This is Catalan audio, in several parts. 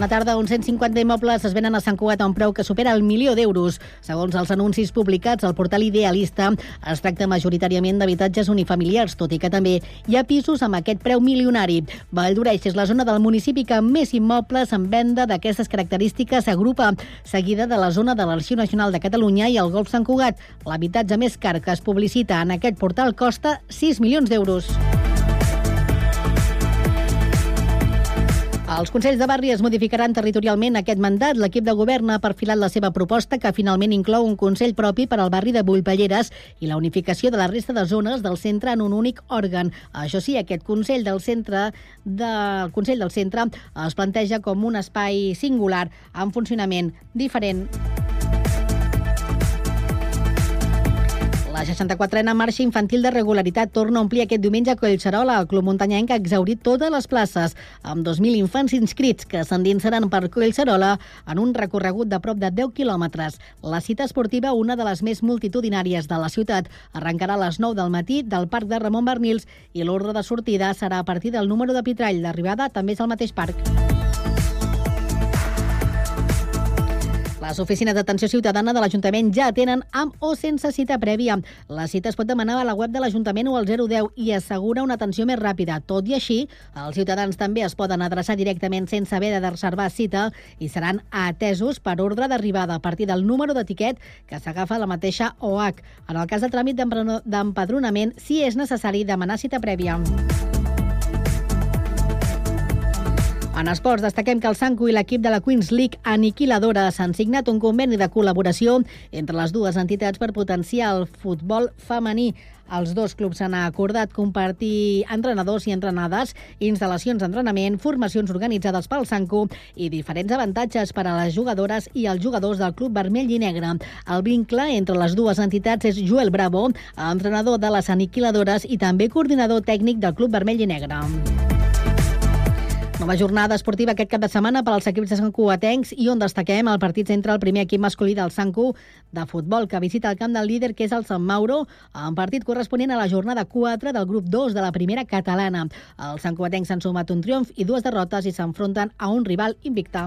Bona tarda. Uns 150 immobles es venen a Sant Cugat a un preu que supera el milió d'euros. Segons els anuncis publicats al portal Idealista, es tracta majoritàriament d'habitatges unifamiliars, tot i que també hi ha pisos amb aquest preu milionari. Valldoreix és la zona del municipi que més immobles en venda d'aquestes característiques agrupa, seguida de la zona de l'Arxiu Nacional de Catalunya i el Golf Sant Cugat. L'habitatge més car que es publicita en aquest portal costa 6 milions d'euros. Els Consells de Barri es modificaran territorialment aquest mandat. L'equip de govern ha perfilat la seva proposta, que finalment inclou un Consell propi per al barri de Bullpelleres i la unificació de la resta de zones del centre en un únic òrgan. Això sí, aquest Consell del Centre del Consell del Centre es planteja com un espai singular amb funcionament diferent. La 64a marxa infantil de regularitat torna a omplir aquest diumenge a Collserola. El Club Muntanyenc ha exaurit totes les places, amb 2.000 infants inscrits que s'endinsaran per Collserola en un recorregut de prop de 10 quilòmetres. La cita esportiva, una de les més multitudinàries de la ciutat, arrencarà a les 9 del matí del Parc de Ramon Bernils i l'ordre de sortida serà a partir del número de Pitrall. D'arribada també és al mateix parc. Les oficines d'atenció ciutadana de l'Ajuntament ja tenen amb o sense cita prèvia. La cita es pot demanar a la web de l'Ajuntament o al 010 i assegura una atenció més ràpida. Tot i així, els ciutadans també es poden adreçar directament sense haver de reservar cita i seran atesos per ordre d'arribada a partir del número d'etiquet que s'agafa la mateixa OH. En el cas de tràmit d'empadronament, si és necessari demanar cita prèvia. En esports, destaquem que el Sanco i l'equip de la Queens League Aniquiladora s'han signat un conveni de col·laboració entre les dues entitats per potenciar el futbol femení. Els dos clubs han acordat compartir entrenadors i entrenades, instal·lacions d'entrenament, formacions organitzades pel Sanco i diferents avantatges per a les jugadores i els jugadors del Club Vermell i Negre. El vincle entre les dues entitats és Joel Bravo, entrenador de les aniquiladores i també coordinador tècnic del Club Vermell i Negre. Nova jornada esportiva aquest cap de setmana per als equips de Sant Cugatencs i on destaquem el partit entre el primer equip masculí del Sant Cu de futbol que visita el camp del líder que és el Sant Mauro, en partit corresponent a la jornada 4 del grup 2 de la primera catalana. Els Sant Cugatencs s'han sumat un triomf i dues derrotes i s'enfronten a un rival invicte.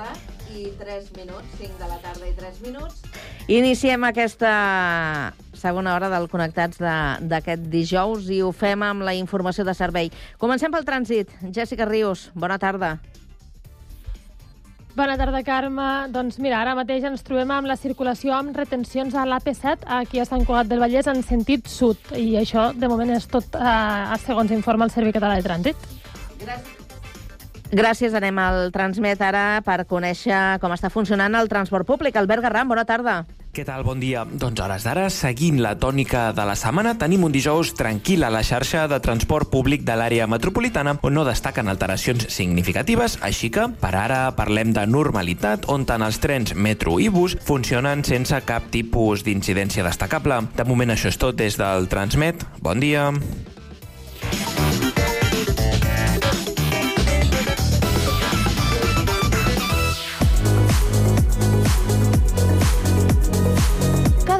Tarda i 3 minuts, 5 de la tarda i 3 minuts. Iniciem aquesta segona hora del Connectats d'aquest de, dijous i ho fem amb la informació de servei. Comencem pel trànsit. Jessica Rius, bona tarda. Bona tarda, Carme. Doncs mira, ara mateix ens trobem amb la circulació amb retencions a l'AP7 aquí a Sant Cugat del Vallès en sentit sud. I això, de moment, és tot eh, segons informa el Servei Català de Trànsit. Gràcies. Gràcies. Anem al Transmet ara per conèixer com està funcionant el transport públic. Albert Garram, bona tarda. Què tal? Bon dia. Doncs hores d'ara, seguint la tònica de la setmana, tenim un dijous tranquil a la xarxa de transport públic de l'àrea metropolitana, on no destaquen alteracions significatives, així que, per ara, parlem de normalitat, on tant els trens metro i bus funcionen sense cap tipus d'incidència destacable. De moment això és tot des del Transmet. Bon dia.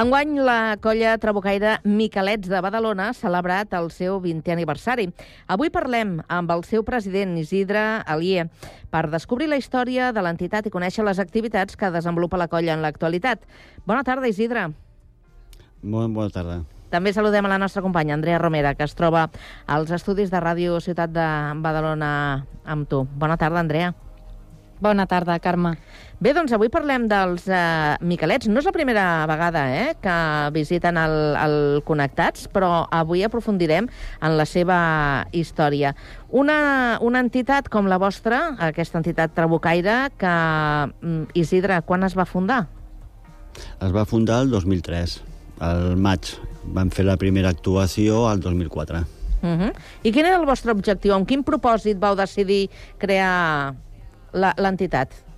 Enguany, la colla trabucaire Miquelets de Badalona ha celebrat el seu 20è aniversari. Avui parlem amb el seu president, Isidre Alier, per descobrir la història de l'entitat i conèixer les activitats que desenvolupa la colla en l'actualitat. Bona tarda, Isidre. Molt bona tarda. També saludem a la nostra companya, Andrea Romera, que es troba als estudis de Ràdio Ciutat de Badalona amb tu. Bona tarda, Andrea. Bona tarda, Carme. Bé, doncs avui parlem dels uh, Miquelets. No és la primera vegada eh, que visiten el, el Connectats, però avui aprofundirem en la seva història. Una, una entitat com la vostra, aquesta entitat trabucaire, que, mm, Isidre, quan es va fundar? Es va fundar el 2003, al maig. Vam fer la primera actuació al 2004. Uh -huh. I quin era el vostre objectiu? Amb quin propòsit vau decidir crear l'entitat?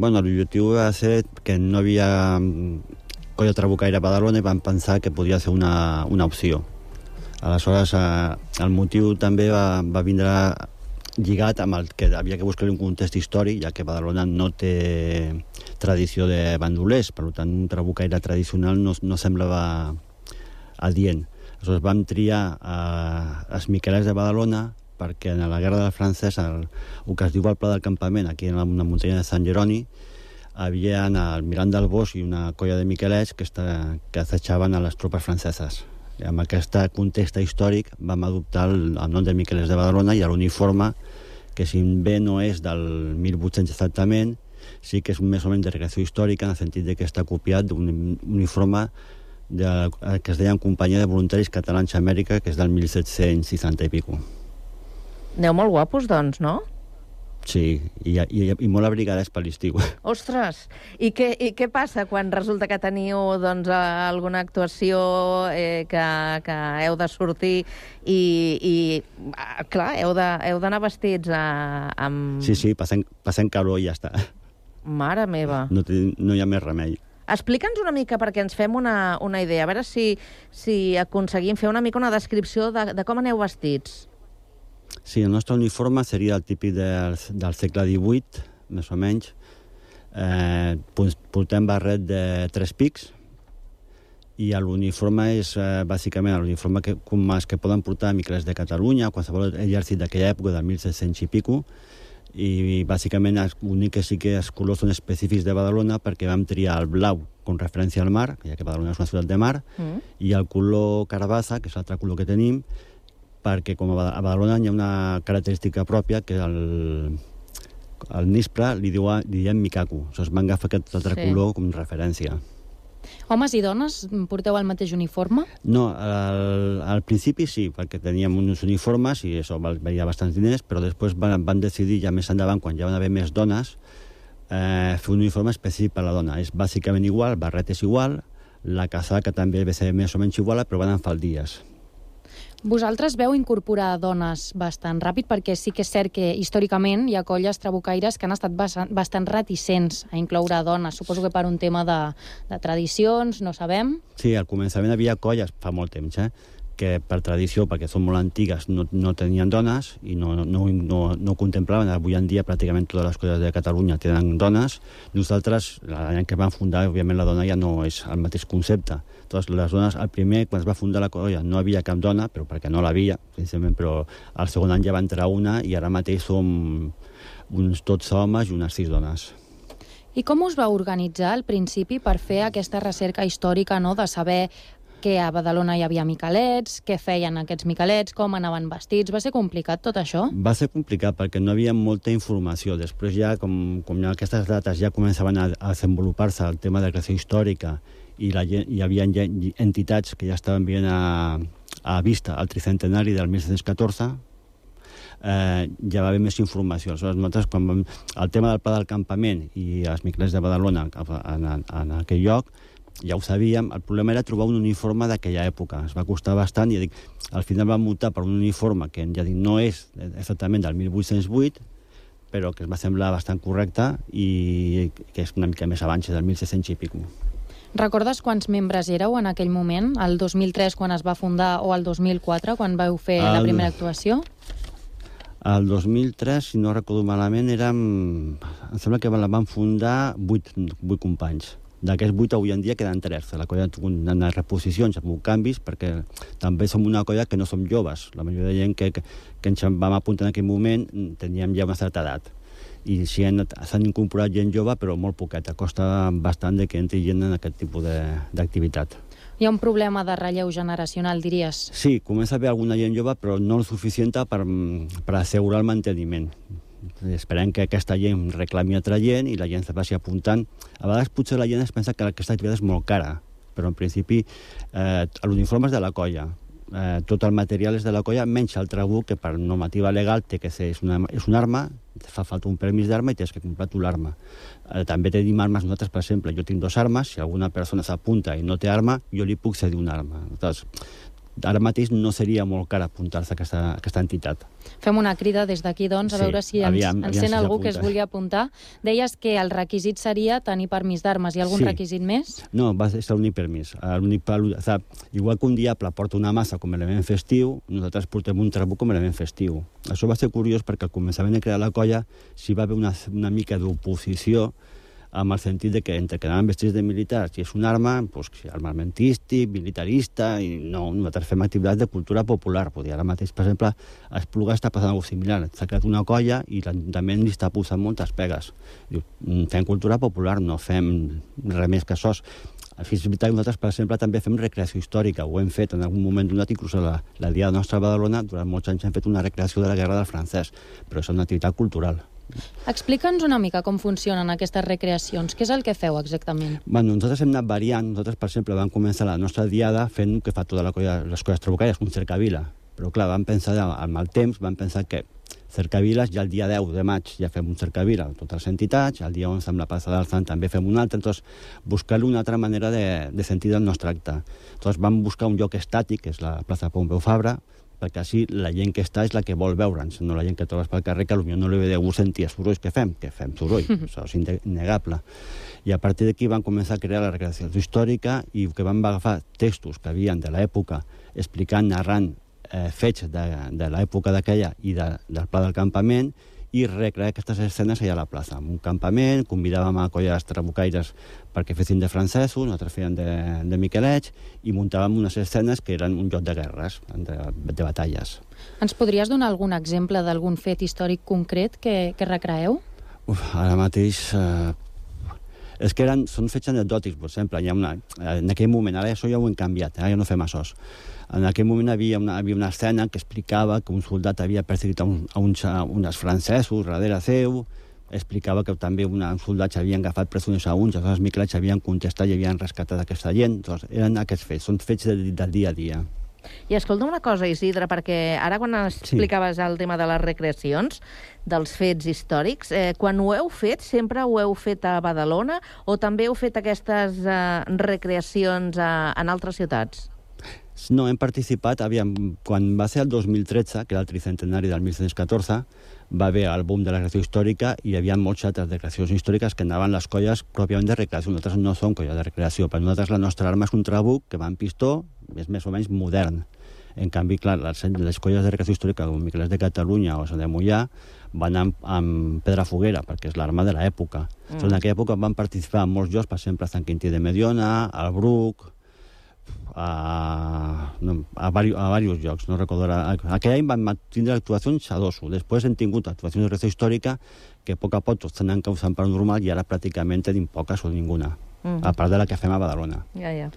Bueno, l'objectiu va ser que no havia mm, colla trabucaire a Badalona i vam pensar que podia ser una, una opció. Aleshores, eh, el motiu també va, va vindre lligat amb el que havia que buscar un context històric, ja que Badalona no té tradició de bandolers, per tant, un trabucaire tradicional no, no semblava adient. Aleshores vam triar eh, els miquelets de Badalona, perquè en la guerra del francès, el, el que es diu el Pla del Campament, aquí en la, una muntanya de Sant Jeroni, havia el Mirant del Bosch i una colla de miquelets que, està, que assetjaven a les tropes franceses. I amb aquest context històric vam adoptar el, el nom de Miquelets de Badalona i l'uniforme, que si bé no és del 1800 exactament, sí que és més o menys de recreació històrica en el sentit de que està copiat d'un uniforme de, que es deia Companyia de Voluntaris Catalans a Amèrica, que és del 1760 i pico. Aneu molt guapos, doncs, no? Sí, i, i, i molt abrigades per l'estiu. Ostres, i què, i què passa quan resulta que teniu doncs, alguna actuació eh, que, que heu de sortir i, i ah, clar, heu d'anar vestits a, eh, amb... Sí, sí, passem, passem calor i ja està. Mare meva. No, no hi ha més remei. Explica'ns una mica perquè ens fem una, una idea, a veure si, si aconseguim fer una mica una descripció de, de com aneu vestits. Sí, el nostre uniforme seria el típic del, del segle XVIII, més o menys. Eh, portem barret de tres pics i l'uniforme és eh, bàsicament l'uniforme que, com els que poden portar miquelets de Catalunya, qualsevol exèrcit d'aquella època, del 1700 i pico, i bàsicament l'únic que sí que els colors són específics de Badalona perquè vam triar el blau com referència al mar, ja que Badalona és una ciutat de mar, mm. i el color carabassa, que és l'altre color que tenim, perquè com a Badalona hi ha una característica pròpia que el, el Nispre li, diu, li diem Mikaku. Aleshores van agafar aquest altre sí. color com referència. Homes i dones porteu el mateix uniforme? No, al, al principi sí, perquè teníem uns uniformes i això valia bastants diners, però després van, van decidir ja més endavant, quan ja van haver més dones, eh, fer un uniforme específic per a la dona. És bàsicament igual, barret és igual, la casaca també ve ser més o menys igual, però van en faldies. Vosaltres veu incorporar dones bastant ràpid perquè sí que és cert que històricament hi ha colles trabucaires que han estat bastant, reticents a incloure dones. Suposo que per un tema de, de tradicions, no sabem. Sí, al començament havia colles, fa molt temps, eh? que per tradició, perquè són molt antigues, no, no tenien dones i no, no, no, no contemplaven. Avui en dia pràcticament totes les coses de Catalunya tenen dones. Nosaltres, l'any que vam fundar, òbviament la dona ja no és el mateix concepte. Totes les dones, el primer, quan es va fundar la colla, no havia cap dona, però perquè no l'havia, però el segon any ja va entrar una i ara mateix som uns tots homes i unes sis dones. I com us va organitzar al principi per fer aquesta recerca històrica no, de saber que a Badalona hi havia miquelets, què feien aquests miquelets, com anaven vestits... Va ser complicat tot això? Va ser complicat perquè no havia molta informació. Després ja, com, com aquestes dates ja començaven a, a desenvolupar-se el tema de creació històrica i la, hi havia entitats que ja estaven veient a, a vista el tricentenari del 1714, eh, ja va haver més informació. Aleshores, nosaltres, quan vam, el tema del pla del campament i els miquelets de Badalona en, en, en aquell lloc, ja ho sabíem, el problema era trobar un uniforme d'aquella època. Es va costar bastant i dic, al final vam mutar per un uniforme que ja dic, no és exactament del 1808, però que es va semblar bastant correcte i que és una mica més abans del 1600 i pico. Recordes quants membres éreu en aquell moment? El 2003, quan es va fundar, o el 2004, quan vau fer el... la primera actuació? El 2003, si no recordo malament, érem... Em sembla que la van fundar vuit, vuit companys. D'aquests vuit, avui en dia queden tres. La colla ha una reposicions, ha tingut canvis, perquè també som una colla que no som joves. La majoria de gent que, que, que ens vam apuntar en aquell moment teníem ja una certa edat. I si s'han incorporat gent jove, però molt poqueta. Costa bastant de que entri gent en aquest tipus d'activitat. Hi ha un problema de relleu generacional, diries? Sí, comença a haver alguna gent jove, però no el suficient per, per assegurar el manteniment. Esperem que aquesta gent reclami altra gent i la gent se vagi apuntant. A vegades potser la gent es pensa que aquesta activitat és molt cara, però en principi eh, l'uniforme és de la colla, eh, tot el material és de la colla, menys el trabuc, que per normativa legal té que ser, és una, és una arma, fa falta un permís d'arma i tens que comprar tu l'arma. Eh, també tenim armes nosaltres, per exemple, jo tinc dos armes, si alguna persona s'apunta i no té arma, jo li puc cedir una arma. Llavors, ara mateix no seria molt car apuntar-se a aquesta, a aquesta entitat. Fem una crida des d'aquí, doncs, a Sí, veure si ens, aviam, ens aviam sent si algú que es vulgui apuntar. Deies que el requisit seria tenir permís d'armes. Hi ha algun Sí. requisit més? No, va ser l'únic permís. Eh, pal- o sigui, igual que un diable porta una massa com a element festiu, nosaltres portem un trabuc com a element festiu. Això va ser curiós perquè al començament de crear la colla s'hi va haver una, una mica d'oposició amb el sentit de que entre que anaven vestits de militars i és una arma, doncs, armamentístic, militarista, i no, nosaltres fem activitats de cultura popular. Dir, ara mateix, per exemple, a Espluga està passant alguna similar. S'ha creat una colla i l'Ajuntament li està posant moltes pegues. Diu, "Mm, fem cultura popular, no fem res més que això. Fins i tot nosaltres, per exemple, també fem recreació històrica. Ho hem fet en algun moment donat, inclús la, la Dia de Nostra Badalona, durant molts anys hem fet una recreació de la Guerra del Francès, però és una activitat cultural. Explica'ns una mica com funcionen aquestes recreacions. Què és el que feu exactament? Bueno, nosaltres hem anat variant. Nosaltres, per exemple, vam començar la nostra diada fent que fa tota la colla, les colles trabucaires, un cercavila. Però, clar, vam pensar, al mal temps, vam pensar que cercaviles ja el dia 10 de maig ja fem un cercavila amb totes les entitats, el dia 11 amb la plaça del Sant també fem un altre, doncs buscar una altra manera de, de sentir el nostre acte. Doncs vam buscar un lloc estàtic, que és la plaça Pompeu Fabra, perquè així la gent que està és la que vol veure'ns, no la gent que trobes pel carrer que potser no li deu sentir els sorolls que fem, que fem soroll, això és innegable. I a partir d'aquí van començar a crear la recreació històrica i que van agafar textos que havien de l'època explicant, narrant eh, fets de, de l'època d'aquella i de, del pla del campament i recrear aquestes escenes allà a la plaça. En un campament, convidàvem a colles trabucaires perquè fessin de francesos, nosaltres fèiem de, de miquelets, i muntàvem unes escenes que eren un joc de guerres, de, de batalles. Ens podries donar algun exemple d'algun fet històric concret que, que recreeu? Uf, ara mateix... Eh, és que eren, són fets anecdòtics, per exemple. Hi ha una, en aquell moment, ara això ja ho hem canviat, ara ja no fem això. En aquell moment havia una, havia una escena que explicava que un soldat havia perseguit a, un, a, uns, a uns francesos darrere seu, explicava que també una, uns soldats havien agafat presoners a uns, els miquelets havien contestat i havien rescatat aquesta gent. Doncs eren aquests fets, són fets del, del dia a dia. I escolta una cosa, Isidre, perquè ara quan explicaves sí. el tema de les recreacions, dels fets històrics, eh, quan ho heu fet, sempre ho heu fet a Badalona o també heu fet aquestes eh, recreacions a, en altres ciutats? No, hem participat, aviam, quan va ser el 2013, que era el tricentenari del 1714, va haver el boom de la recreació històrica i hi havia moltes altres recreacions històriques que anaven les colles pròpiament de recreació. Nosaltres no som colles de recreació, per nosaltres la nostra arma és un trabuc que va en pistó, és més o menys modern. En canvi, clar, les, les colles de recreació històrica, com Miquelets de Catalunya o Sant de Mollà, van amb, amb pedra foguera, perquè és l'arma de l'època. Mm. En aquella època van participar en molts llocs, per exemple, a Sant Quintí de Mediona, al Bruc, a, no, a, vari, a diversos llocs, no recordo ara. Aquell any vam tindre actuacions a doso. Després hem tingut actuacions de recreació històrica que a poc a poc tots anant causant per normal i ara pràcticament tenim poques o ninguna, mm a part de la que fem a Badalona. Ja, ja.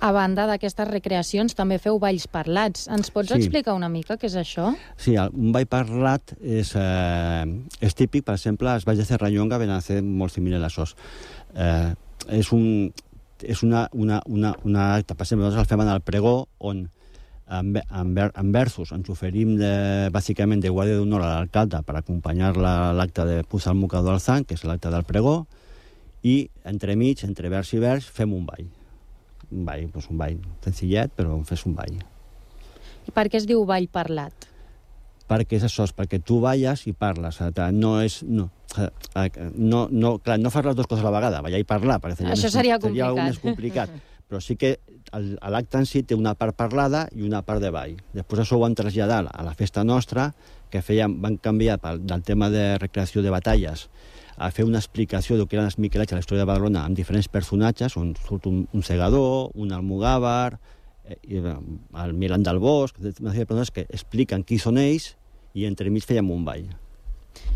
A banda d'aquestes recreacions, també feu balls parlats. Ens pots Sí. explicar una mica què és això? Sí, un ball parlat és, eh, és típic, per exemple, els balls de Serrallonga ven a ser molt similar a això. Eh, és un, és una, una, una, una acte, per exemple, nosaltres el fem en el pregó, on en, en, en versos ens oferim de, bàsicament de guàrdia d'honor a l'alcalde per acompanyar-la a l'acte de posar el mocador al sang, que és l'acte del pregó, i entremig, entre vers i vers, fem un ball. Un ball, doncs un ball senzillet, però fes un ball. I per què es diu ball parlat? Perquè és això, és perquè tu balles i parles. No és... No, no, no, clar, no fas les dues coses a la vegada, ballar i parlar, perquè seria, Això més, seria seria algo complicat. més complicat. Però sí que l'acte en si té una part parlada i una part de ball. Després això ho vam traslladar a la festa nostra, que feien, van canviar pel, del tema de recreació de batalles a fer una explicació del que eren els Miquelets a la història de Badalona amb diferents personatges, on surt un, un segador, un almogàvar, eh, i, eh, el Milan del Bosc, una sèrie de persones que expliquen qui són ells i entremig fèiem un ball.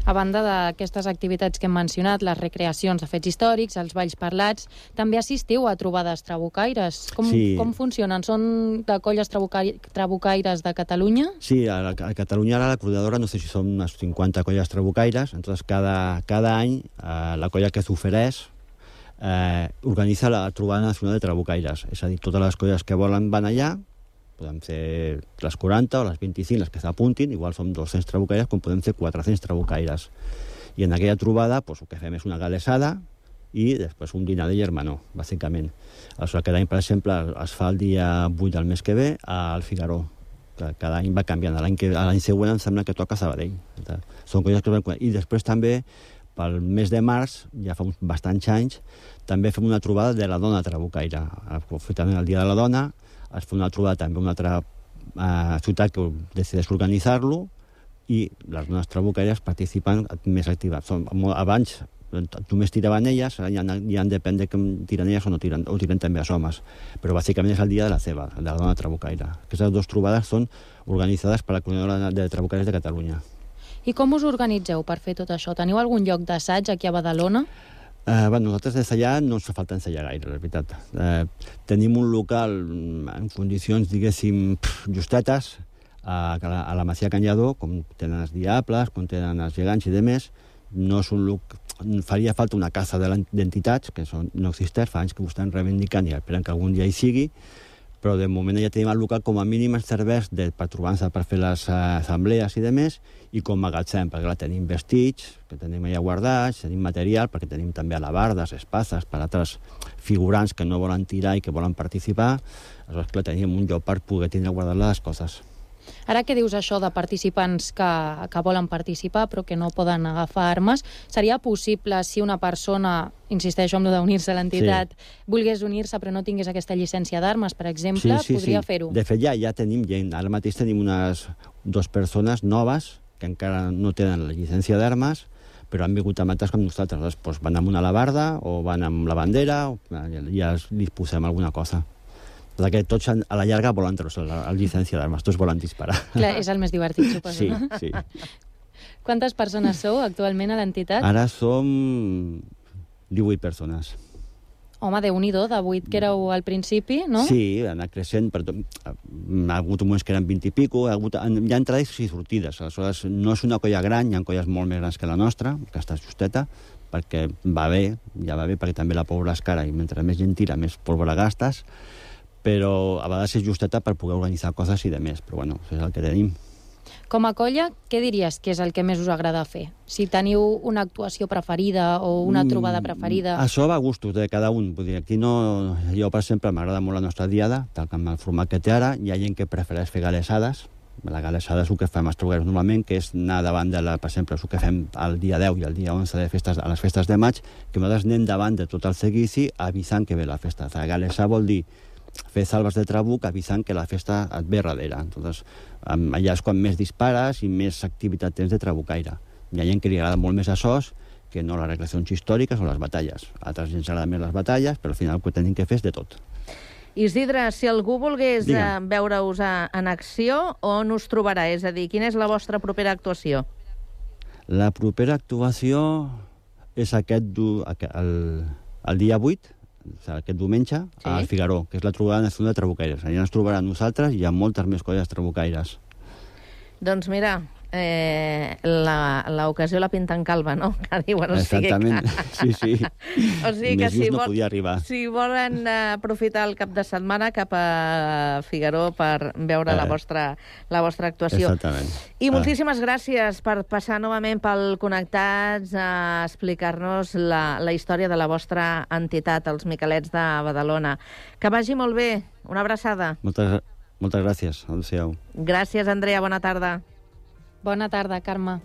A banda d'aquestes activitats que hem mencionat, les recreacions de fets històrics, els balls parlats, també assistiu a trobades trabucaires. Com, Sí. com funcionen? Són de colles trabucai trabucaires de Catalunya? Sí, a, la- a Catalunya ara la coordinadora no sé si són unes 50 colles trabucaires, entonces cada, cada any eh, la colla que s'ofereix eh, organitza la trobada nacional de trabucaires, és a dir, totes les colles que volen van allà, podem ser les 40 o les 25, les que s'apuntin, igual som 200 trabucaires, com podem ser 400 trabucaires. I en aquella trobada pues, el que fem és una galesada i després un dinar de germanor, bàsicament. Aleshores, cada any, per exemple, es fa el dia 8 del mes que ve al Figaró, cada any va canviant. L'any següent em sembla que toca Sabadell. Són colles que. I després també, pel mes de març, ja fa uns bastants anys, també fem una trobada de la dona trabucaire. Aprofitant el Dia de la Dona, es fa una trobada també una altra eh, ciutat que decideix organitzar-lo i les dones trabucaires participen més actives. Són, abans només tiraven elles, ja, ja depèn de que tiren elles o no tiren, o tiren també els homes. Però bàsicament és el dia de la ceba, de la dona trabucaire. Aquestes dues trobades són organitzades per la Comunitat de Trabucaires de Catalunya. I com us organitzeu per fer tot això? Teniu algun lloc d'assaig aquí a Badalona? Eh, bueno, nosaltres d'allà no ens fa falta ensaiar gaire, la veritat. Eh, tenim un local mm, en condicions, diguéssim, justetes, a, a, la, Masia Can Lladó, com tenen els Diables, com tenen els Gegants i demés. No és un loc... Faria falta una casa d'entitats, que són, no existeix, fa anys que ho estan reivindicant i esperen que algun dia hi sigui, però de moment ja tenim el local com a mínim ens serveix de, per trobar-nos per fer les eh, assemblees i demés, i com magatzem, perquè clar, tenim vestits, que tenim allà guardats, tenim material, perquè tenim també alabardes, espases, per altres figurants que no volen tirar i que volen participar, aleshores clar, tenim un lloc per poder tindre guardades les coses. Ara que dius això de participants que, que volen participar però que no poden agafar armes, seria possible si una persona, insisteixo amb lo d'unir-se a l'entitat, sí. volgués unir-se però no tingués aquesta llicència d'armes, per exemple, podria fer-ho? De fet, ja, ja tenim gent. Ara mateix tenim unes dues persones noves que encara no tenen la llicència d'armes, però han vingut amb altres com nosaltres. Aleshores, doncs van amb una alabarda o van amb la bandera, o ja, ja li posem alguna cosa. Perquè tots a la llarga volen treure la, la llicència d'armes, tots volen disparar. Clar, és el més divertit, suposo, Sí, no? sí. Quantes persones sou actualment a l'entitat? Ara som 18 persones. Home, déu nhi de 8 que éreu al principi, no? Sí, ha anat creixent. Per tot. Ha hagut moments que eren 20 i pico, ha hagut, hi ha entrades i sortides. Aleshores, no és una colla gran, hi ha colles molt més grans que la nostra, que està justeta, perquè va bé, ja va bé, perquè també la pólvora és cara i mentre més gent tira, més pólvora gastes, però a vegades és justeta per poder organitzar coses i de més, però bueno, és el que tenim. Com a colla, què diries que és el que més us agrada fer? Si teniu una actuació preferida o una trobada preferida... Mm, Això va a gustos de cada un. Vull dir, aquí no... Jo, per exemple, m'agrada molt la nostra diada, tal com el format que té ara. Hi ha gent que prefereix fer galesades. La galesada és el que fem els truguers normalment, que és anar davant de la... Per exemple, és el que fem el dia 10 i el dia 11 de festes, a les festes de maig, que nosaltres anem davant de tot el seguici avisant que ve la festa. La galesa vol dir fer salves de trabuc avisant que la festa et ve darrere. Entonces, allà és quan més dispares i més activitat tens de trabucaire. Hi ha gent que li agrada molt més això que no les recreacions històriques o les batalles. A altres gent agrada més les batalles, però al final el que tenim que fer és de tot. Isidre, si algú volgués eh, veure-us a- en acció, on us trobarà? És a dir, quina és la vostra propera actuació? La propera actuació és aquest el, el dia 8, o sigui, aquest diumenge, Sí. al Figaró, que és la trobada nacional de trabucaires. Allà ens trobarà nosaltres i hi ha moltes més colles trabucaires. Doncs mira, eh, la- l'ocasió la, pinten calva, no? Que diuen, o sigui Exactament, que... sí, sí. O sigui que Més si, just no vol, podia arribar. si volen aprofitar el cap de setmana cap a Figaró per veure la, Eh. vostra, la vostra actuació. Exactament. I Ah. moltíssimes gràcies per passar novament pel Connectats a explicar-nos la, la història de la vostra entitat, els Miquelets de Badalona. Que vagi molt bé. Una abraçada. Moltes, moltes gràcies. Adéu-siau. Gràcies, Andrea. Bona tarda. Bona tarda, Carme.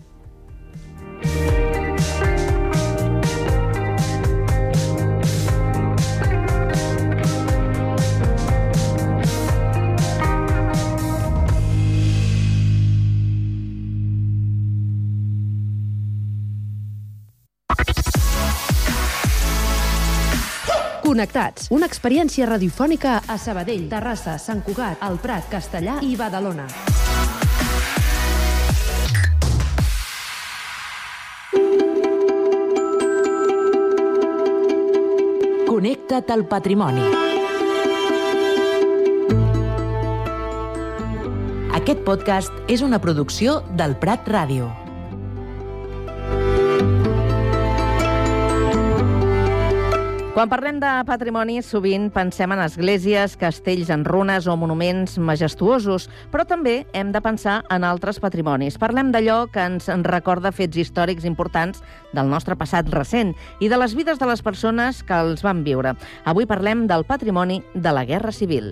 Connectats, una experiència radiofònica a Sabadell, Terrassa, Sant Cugat, El Prat, Castellà i Badalona. Connecta't al patrimoni. Aquest podcast és una producció del Prat Ràdio. Quan parlem de patrimoni, sovint pensem en esglésies, castells en runes o monuments majestuosos, però també hem de pensar en altres patrimonis. Parlem d'allò que ens recorda fets històrics importants del nostre passat recent i de les vides de les persones que els van viure. Avui parlem del patrimoni de la Guerra Civil.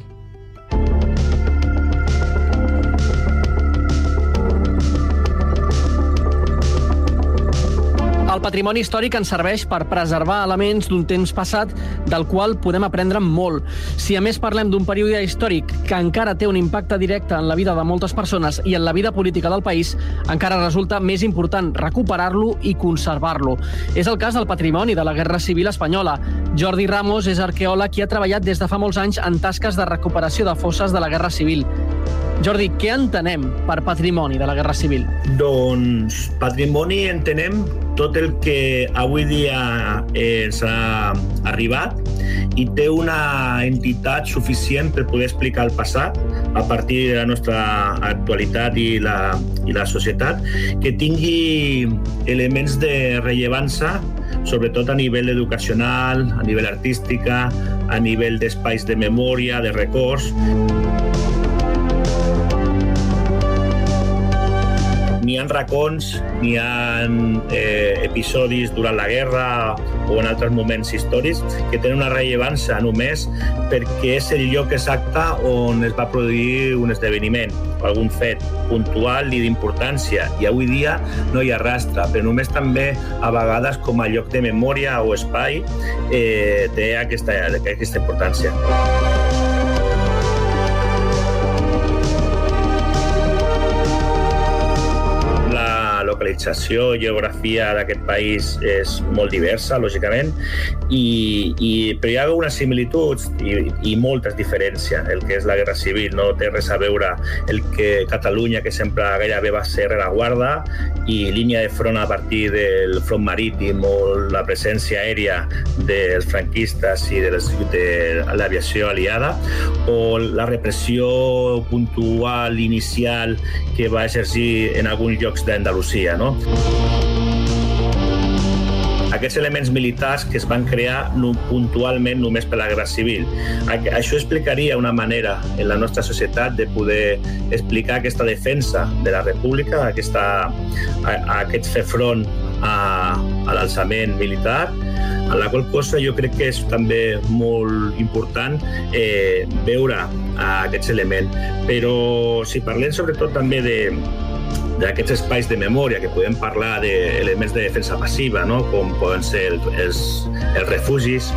El patrimoni històric ens serveix per preservar elements d'un temps passat del qual podem aprendre molt. Si a més parlem d'un període històric que encara té un impacte directe en la vida de moltes persones i en la vida política del país, encara resulta més important recuperar-lo i conservar-lo. És el cas del patrimoni de la Guerra Civil Espanyola. Jordi Ramos és arqueòleg i ha treballat des de fa molts anys en tasques de recuperació de fosses de la Guerra Civil. Jordi, què entenem per patrimoni de la Guerra Civil? Doncs patrimoni entenem tot el que avui dia ens ha arribat i té una entitat suficient per poder explicar el passat a partir de la nostra actualitat i la, i la societat, que tingui elements de rellevància sobretot a nivell educacional, a nivell artística, a nivell d'espais de memòria, de records. N'hi ha racons, n'hi ha eh, episodis durant la guerra o en altres moments històrics que tenen una rellevància només perquè és el lloc exacte on es va produir un esdeveniment o algun fet puntual i d'importància i avui dia no hi ha rastre, però només també a vegades com a lloc de memòria o espai eh, té aquesta, aquesta importància. Localització, geografia d'aquest país és molt diversa, lògicament, i, i, però hi ha unes similituds i, i moltes diferències. El que és la Guerra Civil no té res a veure el que Catalunya, que sempre gairebé va ser rereguarda, i línia de front a partir del front marítim o la presència aèria dels franquistes i de, de l'aviació aliada, o la repressió puntual inicial que va exercir en alguns llocs d'Andalusia. No? aquests elements militars que es van crear puntualment només per la Guerra Civil. Això explicaria una manera en la nostra societat de poder explicar aquesta defensa de la República, aquesta, a, a aquest fer front a, a l'alçament militar, a la qual cosa jo crec que és també molt important eh, veure aquests elements. Però si parlem sobretot també de, d'aquests espais de memòria que podem parlar d'elements de defensa passiva, no? com poden ser el, els, els refugis,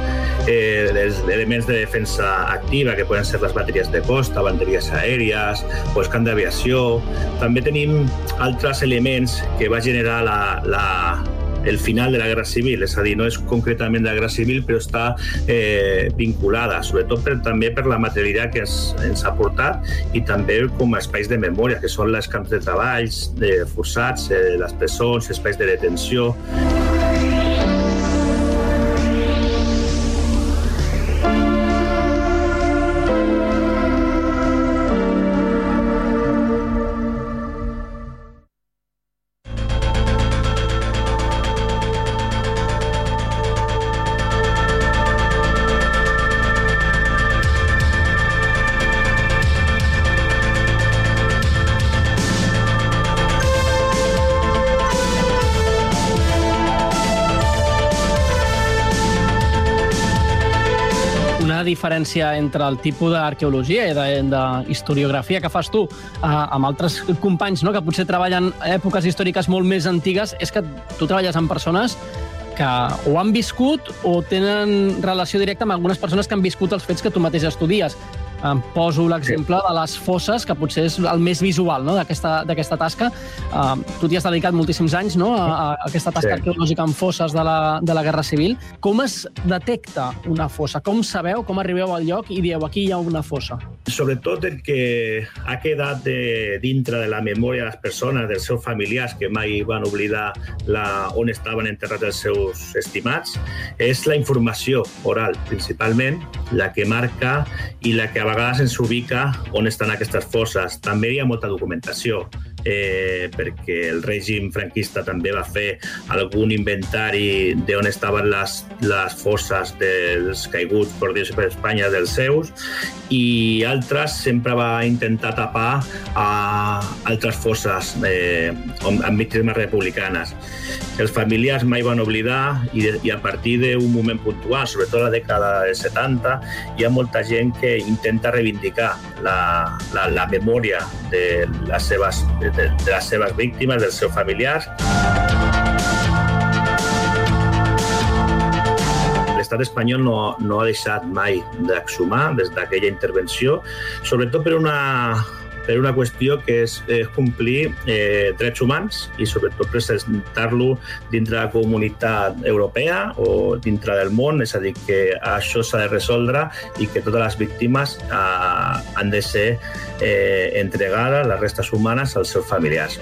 eh, els elements de defensa activa, que poden ser les bateries de costa, bateries aèries o camp d'aviació. També tenim altres elements que va generar la, la, el final de la Guerra Civil, és a dir, no és concretament la Guerra Civil, però està eh, vinculada, sobretot per, també per la materialitat que ens, ens ha portat i també com a espais de memòria, que són les camps de treballs de forçats, eh, les presons, espais de detenció. Diferència entre el tipus d'arqueologia i d'historiografia que fas tu eh, amb altres companys no? que potser treballen èpoques històriques molt més antigues és que tu treballes amb persones que o han viscut o tenen relació directa amb algunes persones que han viscut els fets que tu mateix estudies. Em poso l'exemple de les fosses, que potser és el més visual no? d'aquesta tasca. Uh, tu t'hi has dedicat moltíssims anys no? a, a aquesta tasca sí. arqueològica en fosses de la, de la Guerra Civil. Com es detecta una fossa? Com sabeu, com arribeu al lloc i dieu aquí hi ha una fossa? Sobretot el que ha quedat de, dintre de la memòria de les persones, dels seus familiars, que mai van oblidar la, on estaven enterrats els seus estimats, és la informació oral, principalment, la que marca i la que vegades ens ubica on estan aquestes fosses. També hi ha molta documentació eh, perquè el règim franquista també va fer algun inventari d'on estaven les, les fosses dels caiguts per dir per Espanya dels seus i altres sempre va intentar tapar a altres fosses eh, amb víctimes republicanes. Els familiars mai van oblidar i, i a partir d'un moment puntual, sobretot la dècada dels 70, hi ha molta gent que intenta reivindicar la, la, la memòria de les seves, de, de les seves víctimes, dels seus familiars. l'estat espanyol no, no ha deixat mai d'exhumar des d'aquella intervenció, sobretot per una, per una qüestió que és eh, complir eh, drets humans i sobretot presentar-lo dintre la comunitat europea o dintre del món, és a dir, que això s'ha de resoldre i que totes les víctimes eh, han de ser eh, entregades, les restes humanes, als seus familiars.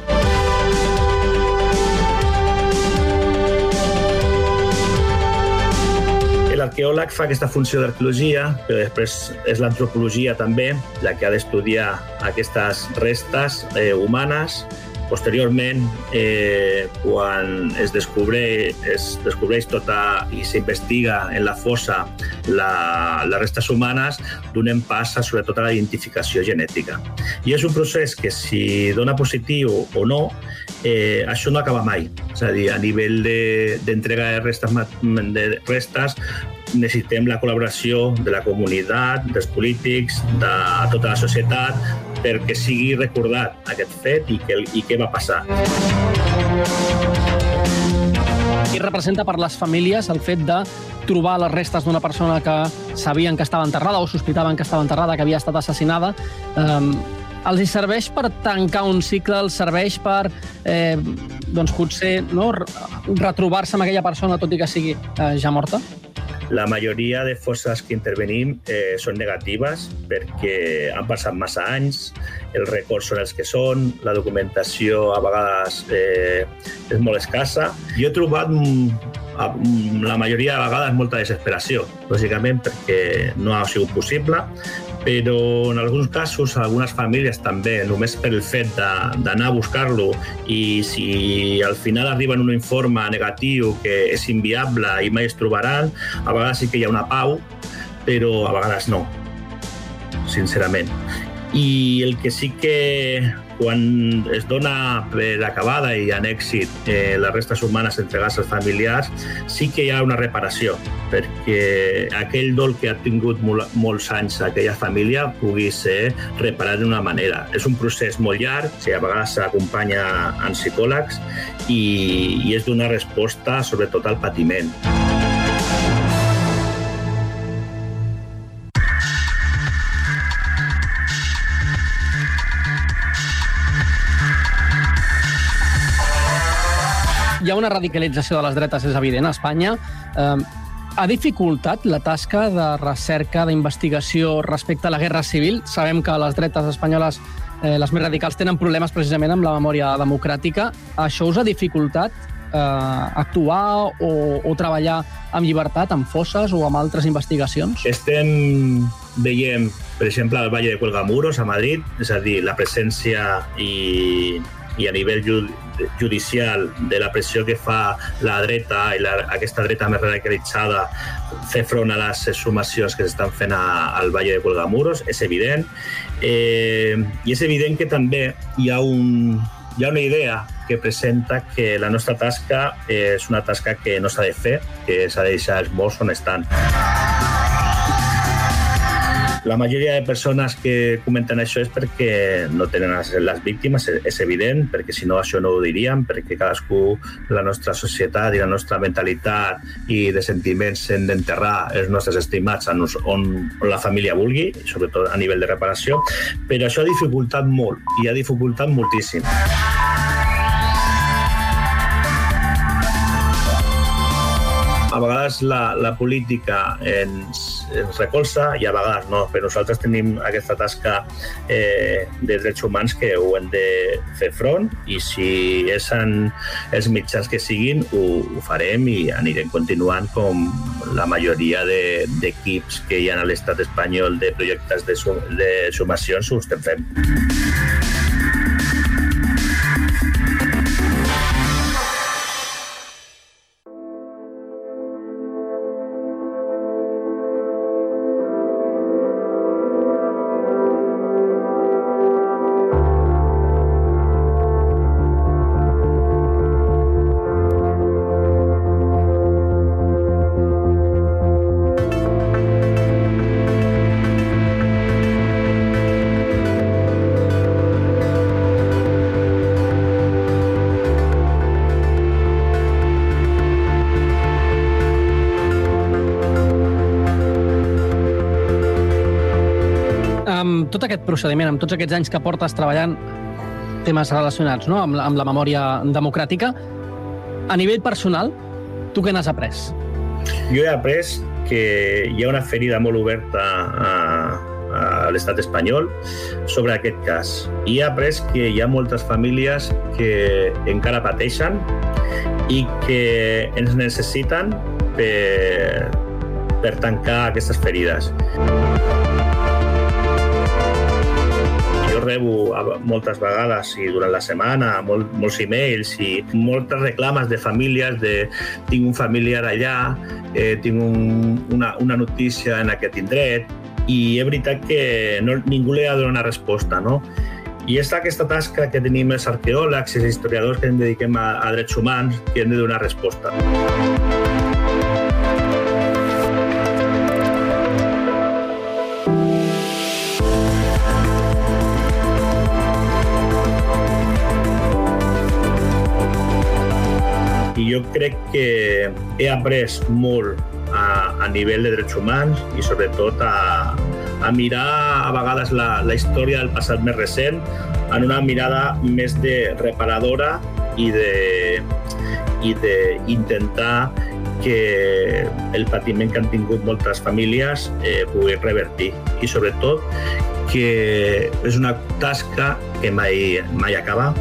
L'arqueòleg fa aquesta funció d'arqueologia, però després és l'antropologia també la que ha d'estudiar aquestes restes eh, humanes Posteriorment, eh, quan es descobreix, es descobreix tota i s'investiga en la fossa la, les restes humanes, donem pas a, sobretot a la identificació genètica. I és un procés que si dona positiu o no, eh, això no acaba mai. És a dir, a nivell d'entrega de, de restes, de restes necessitem la col·laboració de la comunitat, dels polítics, de tota la societat, perquè sigui recordat aquest fet i, que, i què va passar. Qui representa per les famílies el fet de trobar les restes d'una persona que sabien que estava enterrada o sospitaven que estava enterrada, que havia estat assassinada. Um, els serveix per tancar un cicle, els serveix per, eh, doncs potser, no, retrobar-se amb aquella persona, tot i que sigui eh, ja morta? La majoria de fosses que intervenim eh, són negatives perquè han passat massa anys, els records són els que són, la documentació a vegades eh, és molt escassa. Jo he trobat mm, mm, la majoria de vegades molta desesperació, lògicament perquè no ha sigut possible, però en alguns casos, algunes famílies també, només per el fet d'anar a buscar-lo i si al final arriba en un informe negatiu que és inviable i mai es trobaran, a vegades sí que hi ha una pau, però a vegades no, sincerament. I el que sí que quan es dona per acabada i en èxit eh, les restes humanes entregades als familiars, sí que hi ha una reparació, perquè aquell dol que ha tingut mol, molts anys aquella família pugui ser reparat d'una manera. És un procés molt llarg, que a vegades s'acompanya en psicòlegs i, i és donar resposta sobretot al patiment. Una radicalització de les dretes, és evident, a Espanya. Eh, ha dificultat la tasca de recerca, d'investigació respecte a la Guerra Civil? Sabem que les dretes espanyoles, eh, les més radicals, tenen problemes precisament amb la memòria democràtica. Això us ha dificultat eh, actuar o, o treballar amb llibertat, amb fosses o amb altres investigacions? Estem veient, per exemple, al Valle de Cuelgamuros, a Madrid, és a dir, la presència i, i a nivell judicial de la pressió que fa la dreta i la, aquesta dreta més radicalitzada fer front a les exhumacions que s'estan fent a, al Valle de Colgamuros, és evident. Eh, I és evident que també hi ha, un, hi ha una idea que presenta que la nostra tasca és una tasca que no s'ha de fer, que s'ha de deixar els morts on estan. La majoria de persones que comenten això és perquè no tenen les, víctimes, és, evident, perquè si no això no ho diríem, perquè cadascú, la nostra societat i la nostra mentalitat i de sentiments hem d'enterrar els nostres estimats on, on la família vulgui, sobretot a nivell de reparació, però això ha dificultat molt i ha dificultat moltíssim. A vegades la, la política ens, ens recolza i a vegades no, però nosaltres tenim aquesta tasca eh, de drets humans que ho hem de fer front i si és en els mitjans que siguin ho, ho farem i anirem continuant com la majoria d'equips de, que hi ha a l'estat espanyol de projectes de, sum, de sumacions ho estem fent. Tot aquest procediment, amb tots aquests anys que portes treballant temes relacionats no? amb, la, amb la memòria democràtica, a nivell personal, tu què n'has après? Jo he après que hi ha una ferida molt oberta a, a l'estat espanyol sobre aquest cas. I he après que hi ha moltes famílies que encara pateixen i que ens necessiten per, per tancar aquestes ferides. Rebo moltes vegades i durant la setmana molt, molts e-mails i moltes reclames de famílies de tinc un familiar allà, eh, tinc un, una, una notícia en aquest indret i és veritat que no, ningú li ha de donar resposta, no? I és aquesta tasca que tenim els arqueòlegs i els historiadors que ens dediquem a, a drets humans que hem de donar resposta. i jo crec que he après molt a, a nivell de drets humans i sobretot a, a mirar a vegades la, la història del passat més recent en una mirada més de reparadora i de i d'intentar que el patiment que han tingut moltes famílies eh, pugui revertir i sobretot que és una tasca que mai, mai acaba.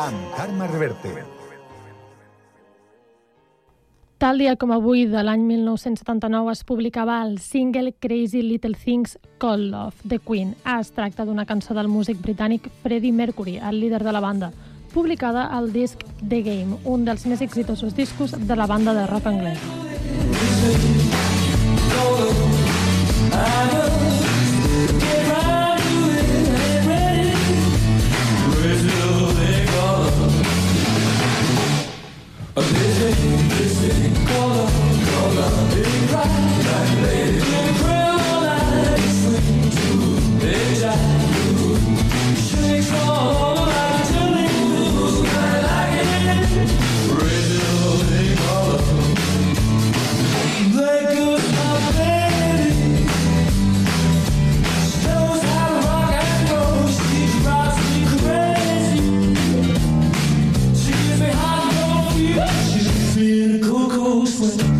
Amb Carme Reverte. Tal dia com avui de l'any 1979 es publicava el single Crazy Little Things Call Love de Queen. Es tracta d'una cançó del músic britànic Freddie Mercury, el líder de la banda, publicada al disc The Game, un dels més exitosos discos de la banda de rock anglès. no A visit, visit. swim.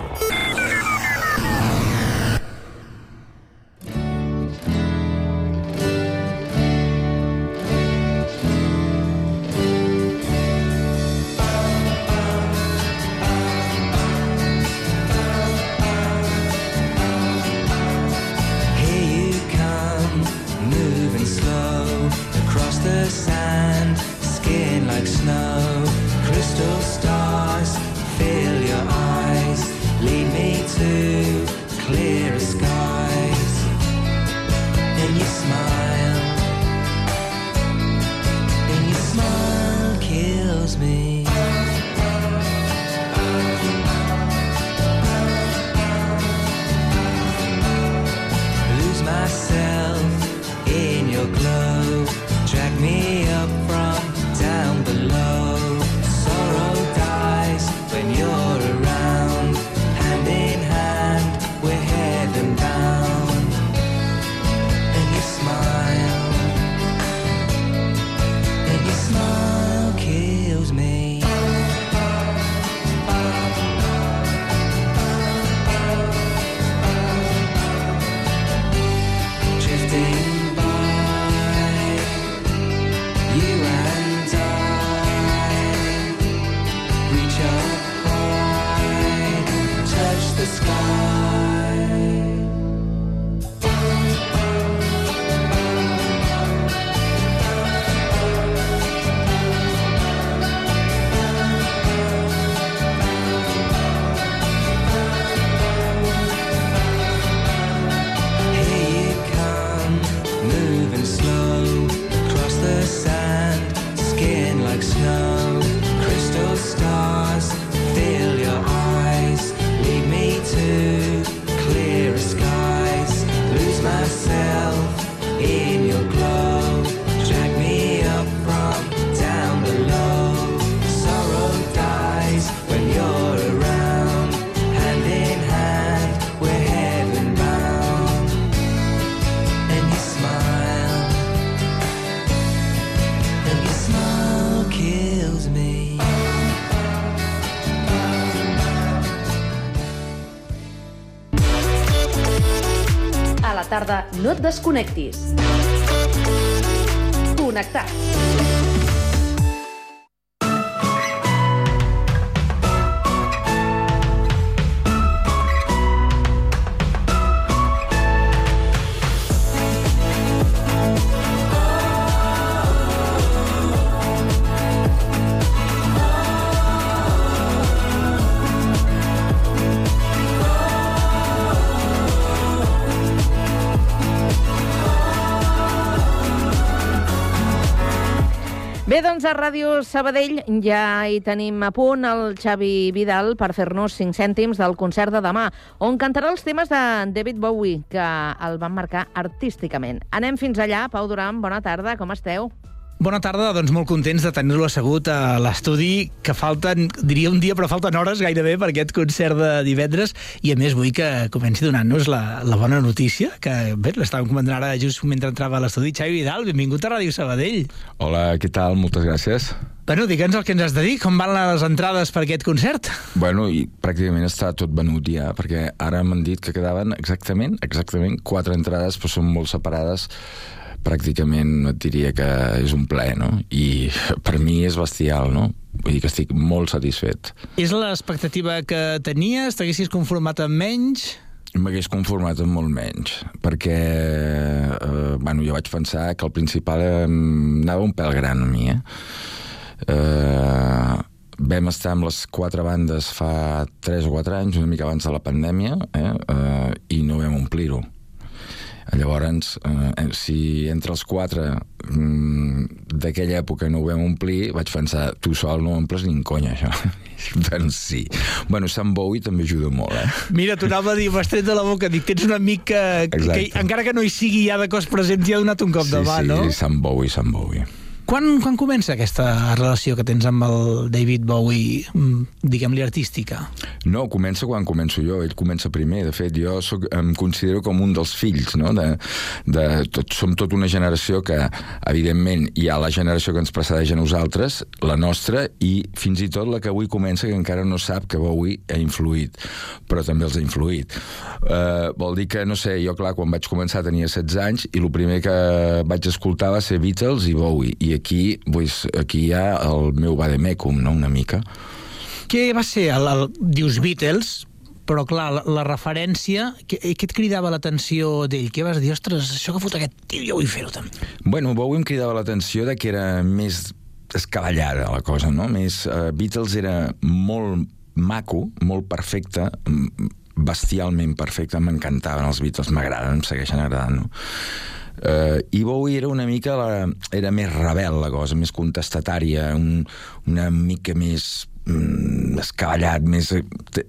Desconnectis. Connectats. Doncs a Ràdio Sabadell ja hi tenim a punt el Xavi Vidal per fer-nos 5 cèntims del concert de demà, on cantarà els temes de David Bowie, que el van marcar artísticament. Anem fins allà. Pau Duran, bona tarda, com esteu? Bona tarda, doncs molt contents de tenir-lo assegut a l'estudi, que falten, diria un dia, però falten hores gairebé per aquest concert de divendres, i a més vull que comenci donant-nos la, la bona notícia, que bé, l'estàvem comentant ara just mentre entrava a l'estudi. Xavi Vidal, benvingut a Ràdio Sabadell. Hola, què tal? Moltes gràcies. Bueno, digue'ns el que ens has de dir, com van les entrades per aquest concert? Bueno, i pràcticament està tot venut ja, perquè ara m'han dit que quedaven exactament, exactament, quatre entrades, però són molt separades, pràcticament et diria que és un ple, no? I per mi és bestial, no? Vull dir que estic molt satisfet. És l'expectativa que tenies? T'haguessis conformat amb menys? M'hagués conformat amb molt menys, perquè eh, bueno, jo vaig pensar que el principal eh, anava un pèl gran a mi, eh? eh vam estar amb les quatre bandes fa 3 o 4 anys, una mica abans de la pandèmia, eh? eh i no vam omplir-ho. Llavors, eh, si entre els quatre mm, d'aquella època no ho vam omplir, vaig pensar, tu sol no omples ni en conya, això. doncs sí. Bueno, Sant Bowie també ajuda molt, eh? Mira, t'ho anava a dir, m'has tret de la boca, dic, tens un amic que, que, encara que no hi sigui ja de cos present, t'hi ha donat un cop sí, de mà, sí, no? Sí, Sant Bowie, Sant Bowie. Quan, quan comença aquesta relació que tens amb el David Bowie, mm, diguem-li, artística? No, comença quan començo jo, ell comença primer. De fet, jo soc, em considero com un dels fills, no? De, de, tot, som tota una generació que, evidentment, hi ha la generació que ens precedeix a nosaltres, la nostra, i fins i tot la que avui comença, que encara no sap que Bowie ha influït, però també els ha influït. Uh, vol dir que, no sé, jo, clar, quan vaig començar tenia 16 anys, i el primer que vaig escoltar va ser Beatles i Bowie, i aquí, pues, aquí hi ha el meu vademecum, no?, una mica. Què va ser? El, el, dius Beatles, però clar, la, la referència, què, què et cridava l'atenció d'ell? Què vas dir? Ostres, això que fot aquest tio, jo vull fer-ho també. Bueno, Bowie em cridava l'atenció de que era més escavallada la cosa, no? Més, uh, Beatles era molt maco, molt perfecte, bestialment perfecte, m'encantaven els Beatles, m'agraden, em segueixen agradant, no? Uh, I Bowie era una mica la, era més rebel la cosa, més contestatària, un, una mica més mm, escavallat, més,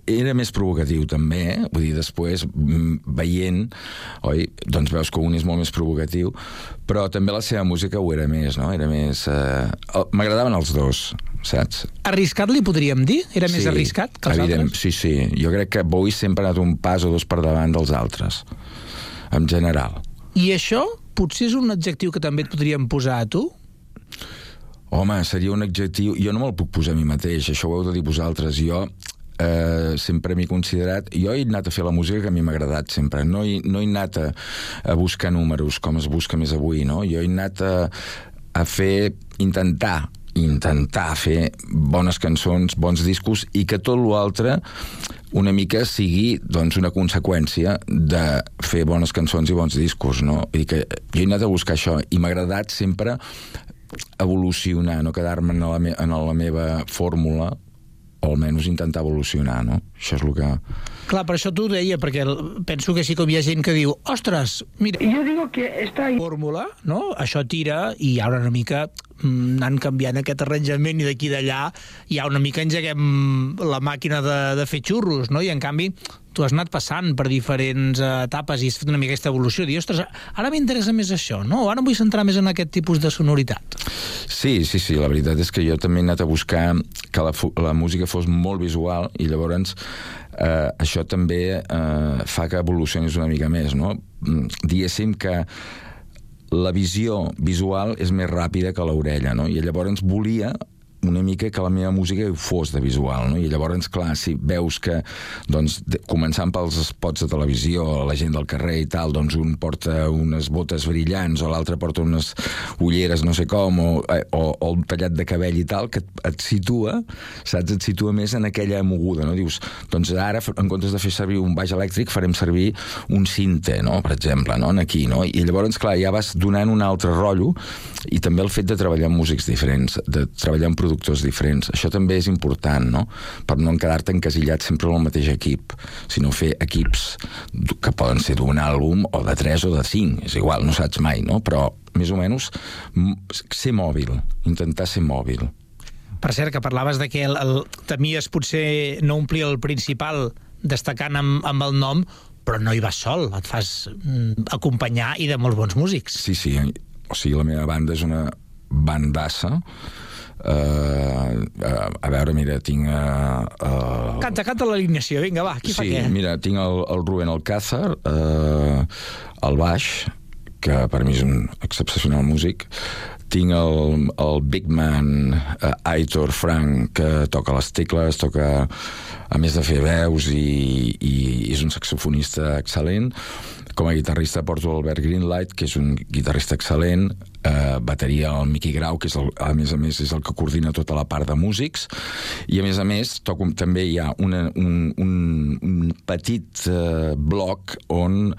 era més provocatiu també, eh? vull dir, després mm, veient, oi, doncs veus que un és molt més provocatiu, però també la seva música ho era més, no? Era més... Eh... M'agradaven els dos, saps? Arriscat li podríem dir? Era més arriscat que els evident, altres? Sí, sí. Jo crec que Bowie sempre ha anat un pas o dos per davant dels altres, en general. I això potser és un adjectiu que també et podríem posar a tu? Home, seria un adjectiu... Jo no me'l puc posar a mi mateix, això ho heu de dir vosaltres. Jo eh, sempre m'he considerat... Jo he anat a fer la música que a mi m'ha agradat sempre. No he, no he anat a, a buscar números com es busca més avui, no? Jo he anat a, a fer... intentar intentar fer bones cançons, bons discos i que tot l'altre una mica sigui doncs, una conseqüència de fer bones cançons i bons discos, no? Vull dir que jo he anat a buscar això i m'ha agradat sempre evolucionar, no quedar-me en, la me en la meva fórmula o almenys intentar evolucionar, no? Això és el que... Clar, per això t'ho deia, perquè penso que sí que hi ha gent que diu ostres, mira, jo digo que esta fórmula, no? Això tira i hi ha una mica mm, anant canviant aquest arranjament i d'aquí d'allà hi ha una mica engeguem la màquina de, de fer xurros, no? I en canvi tu has anat passant per diferents etapes i has fet una mica aquesta evolució. Dir, ostres, ara m'interessa més això, no? Ara em vull centrar més en aquest tipus de sonoritat. Sí, sí, sí, la veritat és que jo també he anat a buscar que la, la música fos molt visual i llavors eh, això també eh, fa que evolucionis una mica més, no? Diguéssim que la visió visual és més ràpida que l'orella, no? I llavors volia una mica que la meva música fos de visual, no? I llavors, clar, si veus que, doncs, de, començant pels spots de televisió, la gent del carrer i tal, doncs un porta unes botes brillants o l'altre porta unes ulleres no sé com, o, eh, o, o un tallat de cabell i tal, que et, et situa, saps? Et situa més en aquella moguda, no? Dius, doncs ara, en comptes de fer servir un baix elèctric, farem servir un cinte, no? Per exemple, no? Aquí, no? I llavors, clar, ja vas donant un altre rotllo i també el fet de treballar amb músics diferents, de treballar amb productors diferents. Això també és important, no? Per no quedar-te encasillat sempre en el mateix equip, sinó fer equips que poden ser d'un àlbum o de tres o de cinc, és igual, no saps mai, no? Però més o menys ser mòbil, intentar ser mòbil. Per cert, que parlaves de que el, el, temies potser no omplir el principal destacant amb, amb el nom, però no hi vas sol, et fas mm, acompanyar i de molts bons músics. Sí, sí, o sigui, la meva banda és una bandassa, Uh, uh, a veure, mira, tinc... Uh, uh, canta, canta l'alineació, vinga, va, qui sí, fa què? mira, tinc el, el Rubén Alcázar, uh, el baix, que per mi és un excepcional músic, tinc el, el big man uh, Aitor Frank, que toca les tecles, toca, a més de fer veus, i, i és un saxofonista excel·lent. Com a guitarrista porto l'Albert Greenlight, que és un guitarrista excel·lent, eh, bateria el Miqui Grau, que és el, a més a més és el que coordina tota la part de músics, i a més a més toco, també hi ha una, un, un, un petit eh, bloc on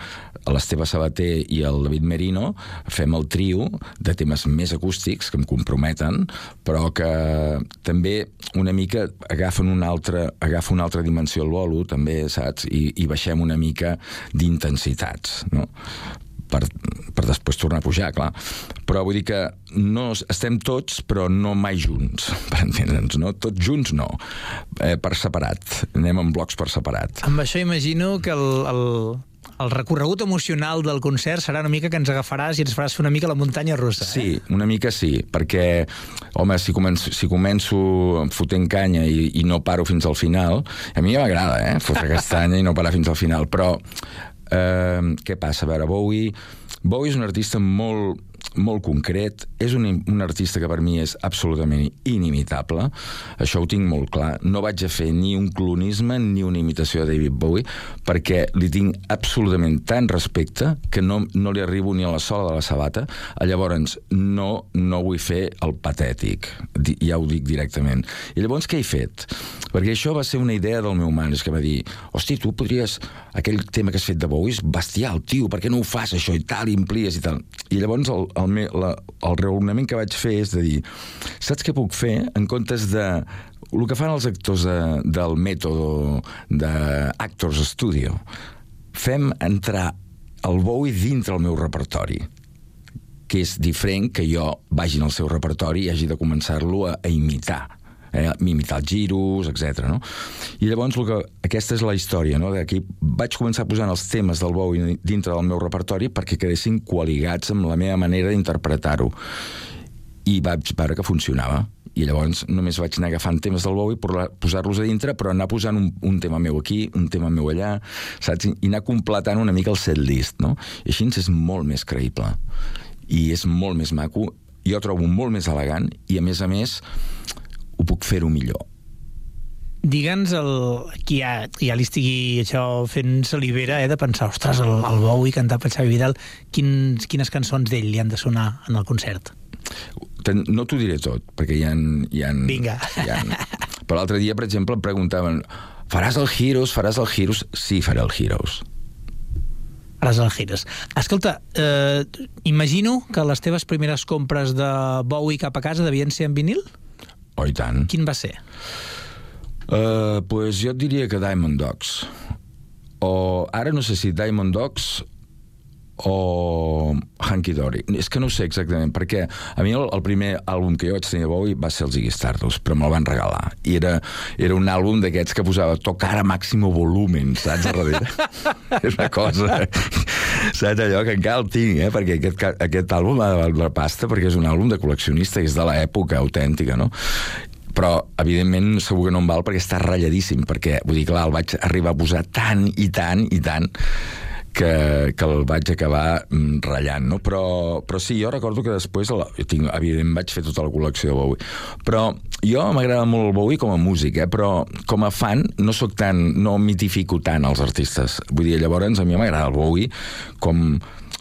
l'Esteve Sabater i el David Merino fem el trio de temes més acústics que em comprometen, però que també una mica agafen una altra, agafa una altra dimensió al bolo, també, saps? I, i baixem una mica d'intensitats, no? per, per després tornar a pujar, clar. Però vull dir que no, estem tots, però no mai junts, per entendre'ns, no? Tots junts no, eh, per separat. Anem en blocs per separat. Amb això imagino que el, el, el recorregut emocional del concert serà una mica que ens agafaràs i ens faràs fer una mica la muntanya russa. Eh? Sí, una mica sí, perquè, home, si començo, si començo fotent canya i, i no paro fins al final, a mi ja m'agrada, eh, fotre castanya i no parar fins al final, però eh, què passa? A veure, Bowie, Bowie és un artista molt, molt concret, és un, un artista que per mi és absolutament inimitable, això ho tinc molt clar, no vaig a fer ni un clonisme ni una imitació de David Bowie, perquè li tinc absolutament tant respecte que no, no li arribo ni a la sola de la sabata, llavors no, no vull fer el patètic, ja ho dic directament. I llavors què he fet? Perquè això va ser una idea del meu mans, que va dir, hosti, tu podries... Aquell tema que has fet de Bowie és bestial, tio, per què no ho fas, això, i tal, i implies, i tal. I llavors el, el, me, la, el raonament que vaig fer és de dir, saps què puc fer en comptes de el que fan els actors de, del mètode d'Actors Studio? Fem entrar el Bowie dintre el meu repertori que és diferent que jo vagi en el seu repertori i hagi de començar-lo a, a imitar eh, imitar els giros, etc. No? I llavors que, aquesta és la història, no? D'aquí vaig començar posant els temes del Bowie dintre del meu repertori perquè quedessin coaligats amb la meva manera d'interpretar-ho. I vaig veure que funcionava i llavors només vaig anar agafant temes del Bowie, posar-los a dintre, però anar posant un, un tema meu aquí, un tema meu allà, saps? I anar completant una mica el setlist, no? I així és molt més creïble. I és molt més maco, jo trobo molt més elegant, i a més a més ho puc fer-ho millor. Digue'ns el, qui ja, ja li estigui això fent salivera eh, de pensar, ostres, el, el Bowie cantat per Xavi Vidal, quins, quines cançons d'ell li han de sonar en el concert? No t'ho diré tot, perquè hi ha... Hi ha Vinga. Hi ha... Però l'altre dia, per exemple, em preguntaven faràs el Heroes, faràs el Heroes? Sí, faré el Heroes. Faràs el Heroes. Escolta, eh, imagino que les teves primeres compres de Bowie cap a casa devien ser en vinil? Oh, i tant. Quin va ser? Uh, pues jo et diria que Diamond Dogs. O ara no sé si Diamond Dogs o Hanky Dory. És que no sé exactament, perquè a mi el, el primer àlbum que jo vaig tenir de Bowie va ser els Iggy Stardust, però me'l van regalar. I era, era un àlbum d'aquests que posava tocar a màximo volumen, saps, a darrere? és una cosa... saps allò que encara el tinc, eh? perquè aquest, aquest àlbum ha de valer pasta perquè és un àlbum de col·leccionista, és de l'època autèntica, no? però evidentment segur que no em val perquè està ratlladíssim perquè, vull dir, clar, el vaig arribar a posar tant i tant i tant que, que el vaig acabar mm, ratllant, no? Però, però sí, jo recordo que després, la, tinc, evidentment, vaig fer tota la col·lecció de Bowie. Però jo m'agrada molt el Bowie com a músic, eh? però com a fan no sóc tan, no mitifico tant els artistes. Vull dir, llavors a mi m'agrada el Bowie com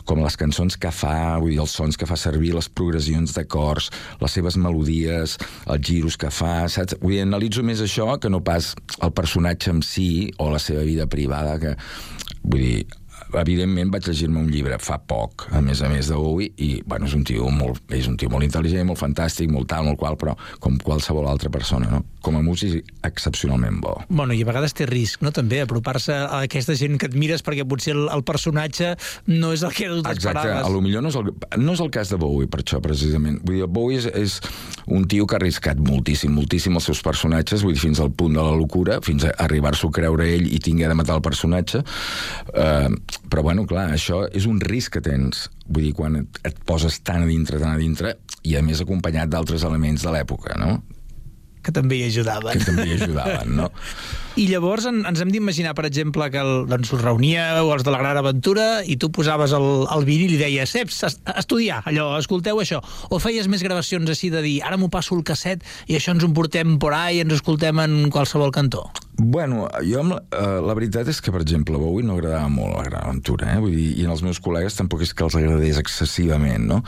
com les cançons que fa, vull dir, els sons que fa servir, les progressions d'acords, les seves melodies, els giros que fa, saps? Vull dir, analitzo més això que no pas el personatge en si o la seva vida privada, que, vull dir, evidentment vaig llegir-me un llibre fa poc, a més a més de i bueno, és un tio molt, és un tio molt intel·ligent, molt fantàstic, molt tal, molt qual, però com qualsevol altra persona, no? Com a músic, excepcionalment bo. Bueno, i a vegades té risc, no?, també, apropar-se a aquesta gent que admires perquè potser el, el personatge no és el que tu Exacte, t'esperaves. a lo millor no és, el, no és el cas de Bowie, per això, precisament. Vull dir, Bowie és, és un tio que ha arriscat moltíssim, moltíssim els seus personatges, vull dir, fins al punt de la locura, fins a arribar-s'ho a creure ell i tingué de matar el personatge. Uh, però, bueno, clar, això és un risc que tens. Vull dir, quan et, et poses tan a dintre, tan a dintre, i a més acompanyat d'altres elements de l'època, no? Que també hi ajudaven. Que també hi ajudaven, no? I llavors en, ens hem d'imaginar, per exemple, que el, doncs, us reuníeu els de la Gran Aventura i tu posaves el, el vinil i deies, a estudiar, allò, escolteu això. O feies més gravacions així de dir, ara m'ho passo el casset i això ens ho portem por ahí i ens escoltem en qualsevol cantó. Bueno, jo, amb eh, la veritat és que, per exemple, Bowie no agradava molt la Gran Aventura, eh? Vull dir, i als meus col·legues tampoc és que els agradés excessivament, no?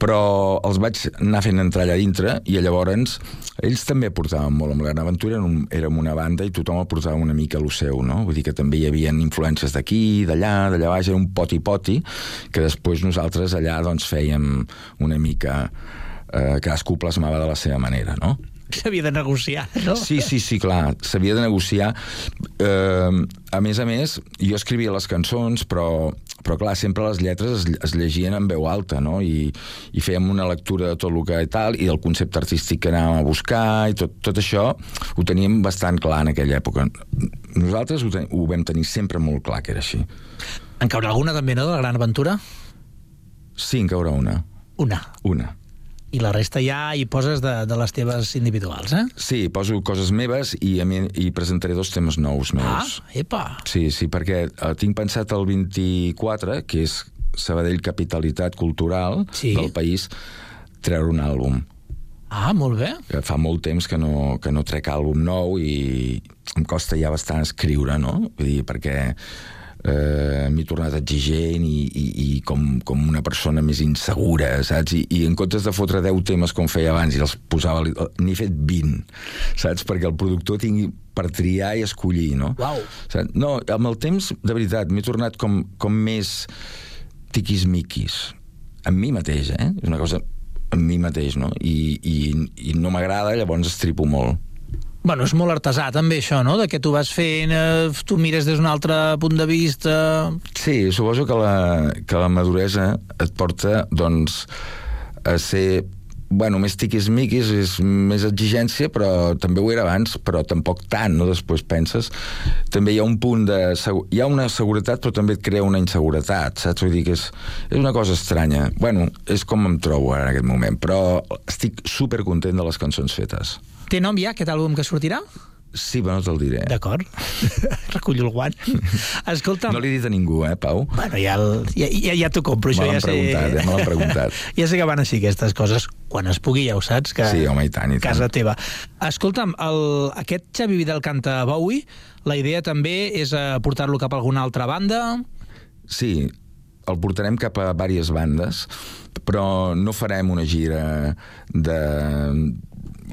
Però els vaig anar fent entrar allà dintre i llavors ells també portaven molt amb la Gran Aventura, érem una banda i tothom el portava una mica a lo seu, no? Vull dir que també hi havia influències d'aquí, d'allà, d'allà baix, era un poti-poti, que després nosaltres allà doncs fèiem una mica... Eh, cadascú plasmava de la seva manera, no? S'havia de negociar, no? Sí, sí, sí, clar, s'havia de negociar. Eh, a més a més, jo escrivia les cançons, però, però clar, sempre les lletres es, es llegien en veu alta, no? I, I fèiem una lectura de tot el que i tal, i del concepte artístic que anàvem a buscar, i tot, tot això ho teníem bastant clar en aquella època. Nosaltres ho, ten, ho vam tenir sempre molt clar que era així. En caurà alguna també, no, de la Gran Aventura? Sí, en caurà una. Una. Una. I la resta ja hi poses de, de les teves individuals, eh? Sí, poso coses meves i, a mi, i presentaré dos temes nous meus. Ah, epa! Sí, sí, perquè eh, tinc pensat el 24, que és Sabadell Capitalitat Cultural Sí. del país, treure un àlbum. Ah, molt bé. Que fa molt temps que no, que no trec àlbum nou i em costa ja bastant escriure, no? Vull dir, perquè eh, m'he tornat exigent i, i, i com, com una persona més insegura, saps? I, I en comptes de fotre 10 temes com feia abans i els posava... N'he fet 20, saps? Perquè el productor tingui per triar i escollir, no? Uau. Saps? No, amb el temps, de veritat, m'he tornat com, com més tiquismiquis. Amb mi mateix, eh? És una cosa amb mi mateix, no? I, i, i no m'agrada, llavors estripo molt. Bueno, és molt artesà també això, no? De que tu vas fent, eh, tu mires des d'un altre punt de vista... Sí, suposo que la, que la maduresa et porta, doncs, a ser bueno, més tiquis-miquis, és més exigència, però també ho era abans, però tampoc tant, no? Després penses. També hi ha un punt de... Hi ha una seguretat, però també et crea una inseguretat, saps? Vull dir que és, és una cosa estranya. Bueno, és com em trobo ara en aquest moment, però estic supercontent de les cançons fetes. Té nom ja, aquest àlbum que sortirà? Sí, però no te'l diré. D'acord. Recullo el guant. Escolta'm... No l'he dit a ningú, eh, Pau? Bueno, ja, el, ja, ja, ja t'ho compro, això Me l'han ja sé... preguntat, eh, me l'han preguntat. ja sé que van així aquestes coses. Quan es pugui ja ho saps, que... Sí, home, i tant, i tant. Casa teva. Escolta'm, el, aquest Xavi Vidal canta Bowie, la idea també és eh, portar-lo cap a alguna altra banda... Sí, el portarem cap a diverses bandes, però no farem una gira de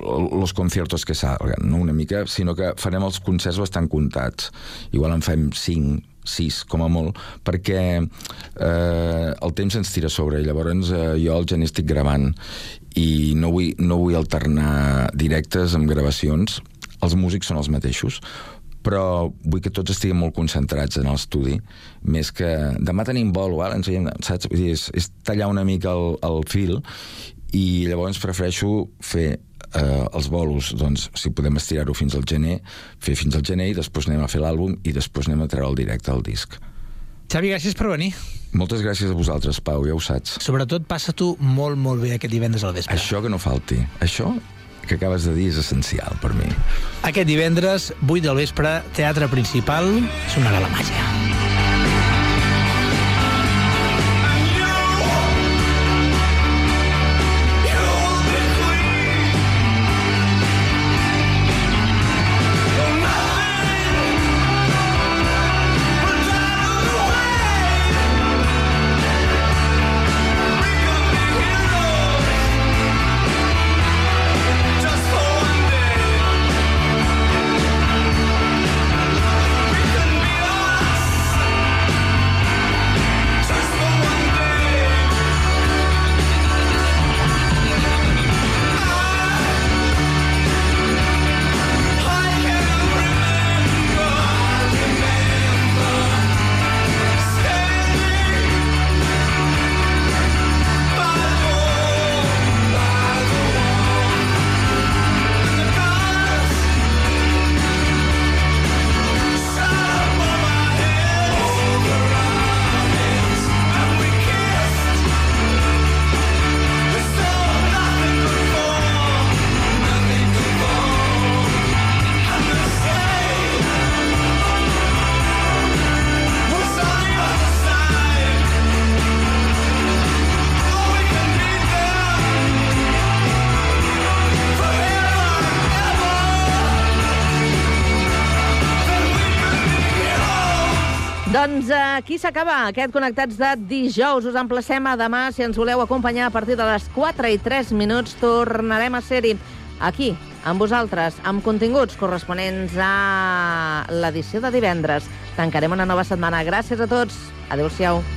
los conciertos que salgan, no una mica, sinó que farem els concerts bastant comptats. Igual en fem 5, 6 com a molt, perquè eh, el temps ens tira sobre i llavors eh, jo al gener estic gravant i no vull, no vull alternar directes amb gravacions els músics són els mateixos però vull que tots estiguem molt concentrats en l'estudi, més que demà tenim vol, ara ens veiem, saps? Vull dir, és, és tallar una mica el, el fil i llavors prefereixo fer eh, els bolos, doncs, si podem estirar-ho fins al gener, fer fins al gener i després anem a fer l'àlbum i després anem a treure el directe al disc. Xavi, gràcies per venir. Moltes gràcies a vosaltres, Pau, ja ho saps. Sobretot, passa tu molt, molt bé aquest divendres al vespre. Això que no falti. Això que acabes de dir és essencial per mi. Aquest divendres, 8 del vespre, Teatre Principal, sonarà la màgia. S'acaba aquest Connectats de dijous. Us emplacem a demà. Si ens voleu acompanyar a partir de les 4 i 3 minuts, tornarem a ser-hi aquí, amb vosaltres, amb continguts corresponents a l'edició de divendres. Tancarem una nova setmana. Gràcies a tots. Adéu-siau.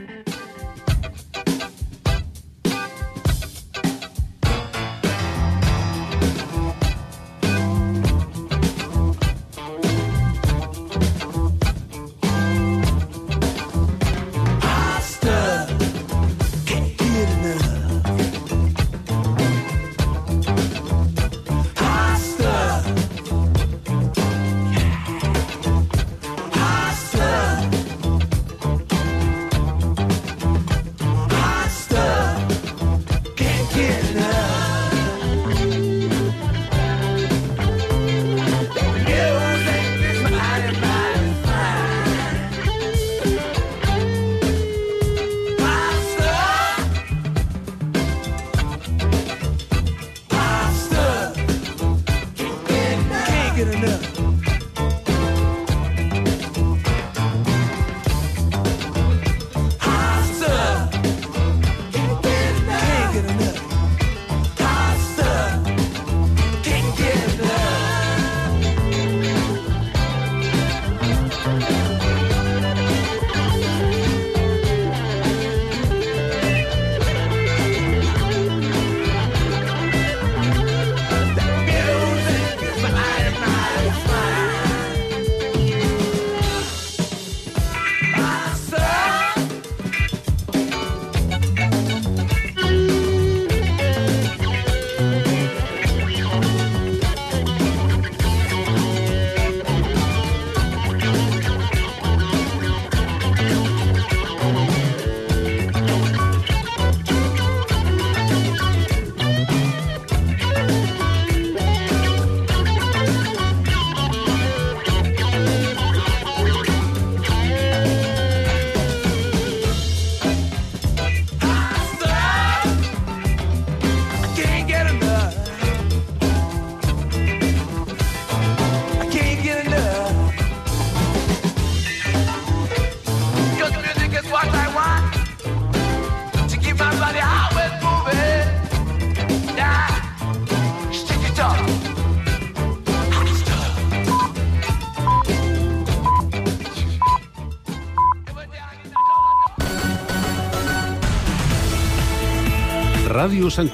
Ràdio Sant Cugat.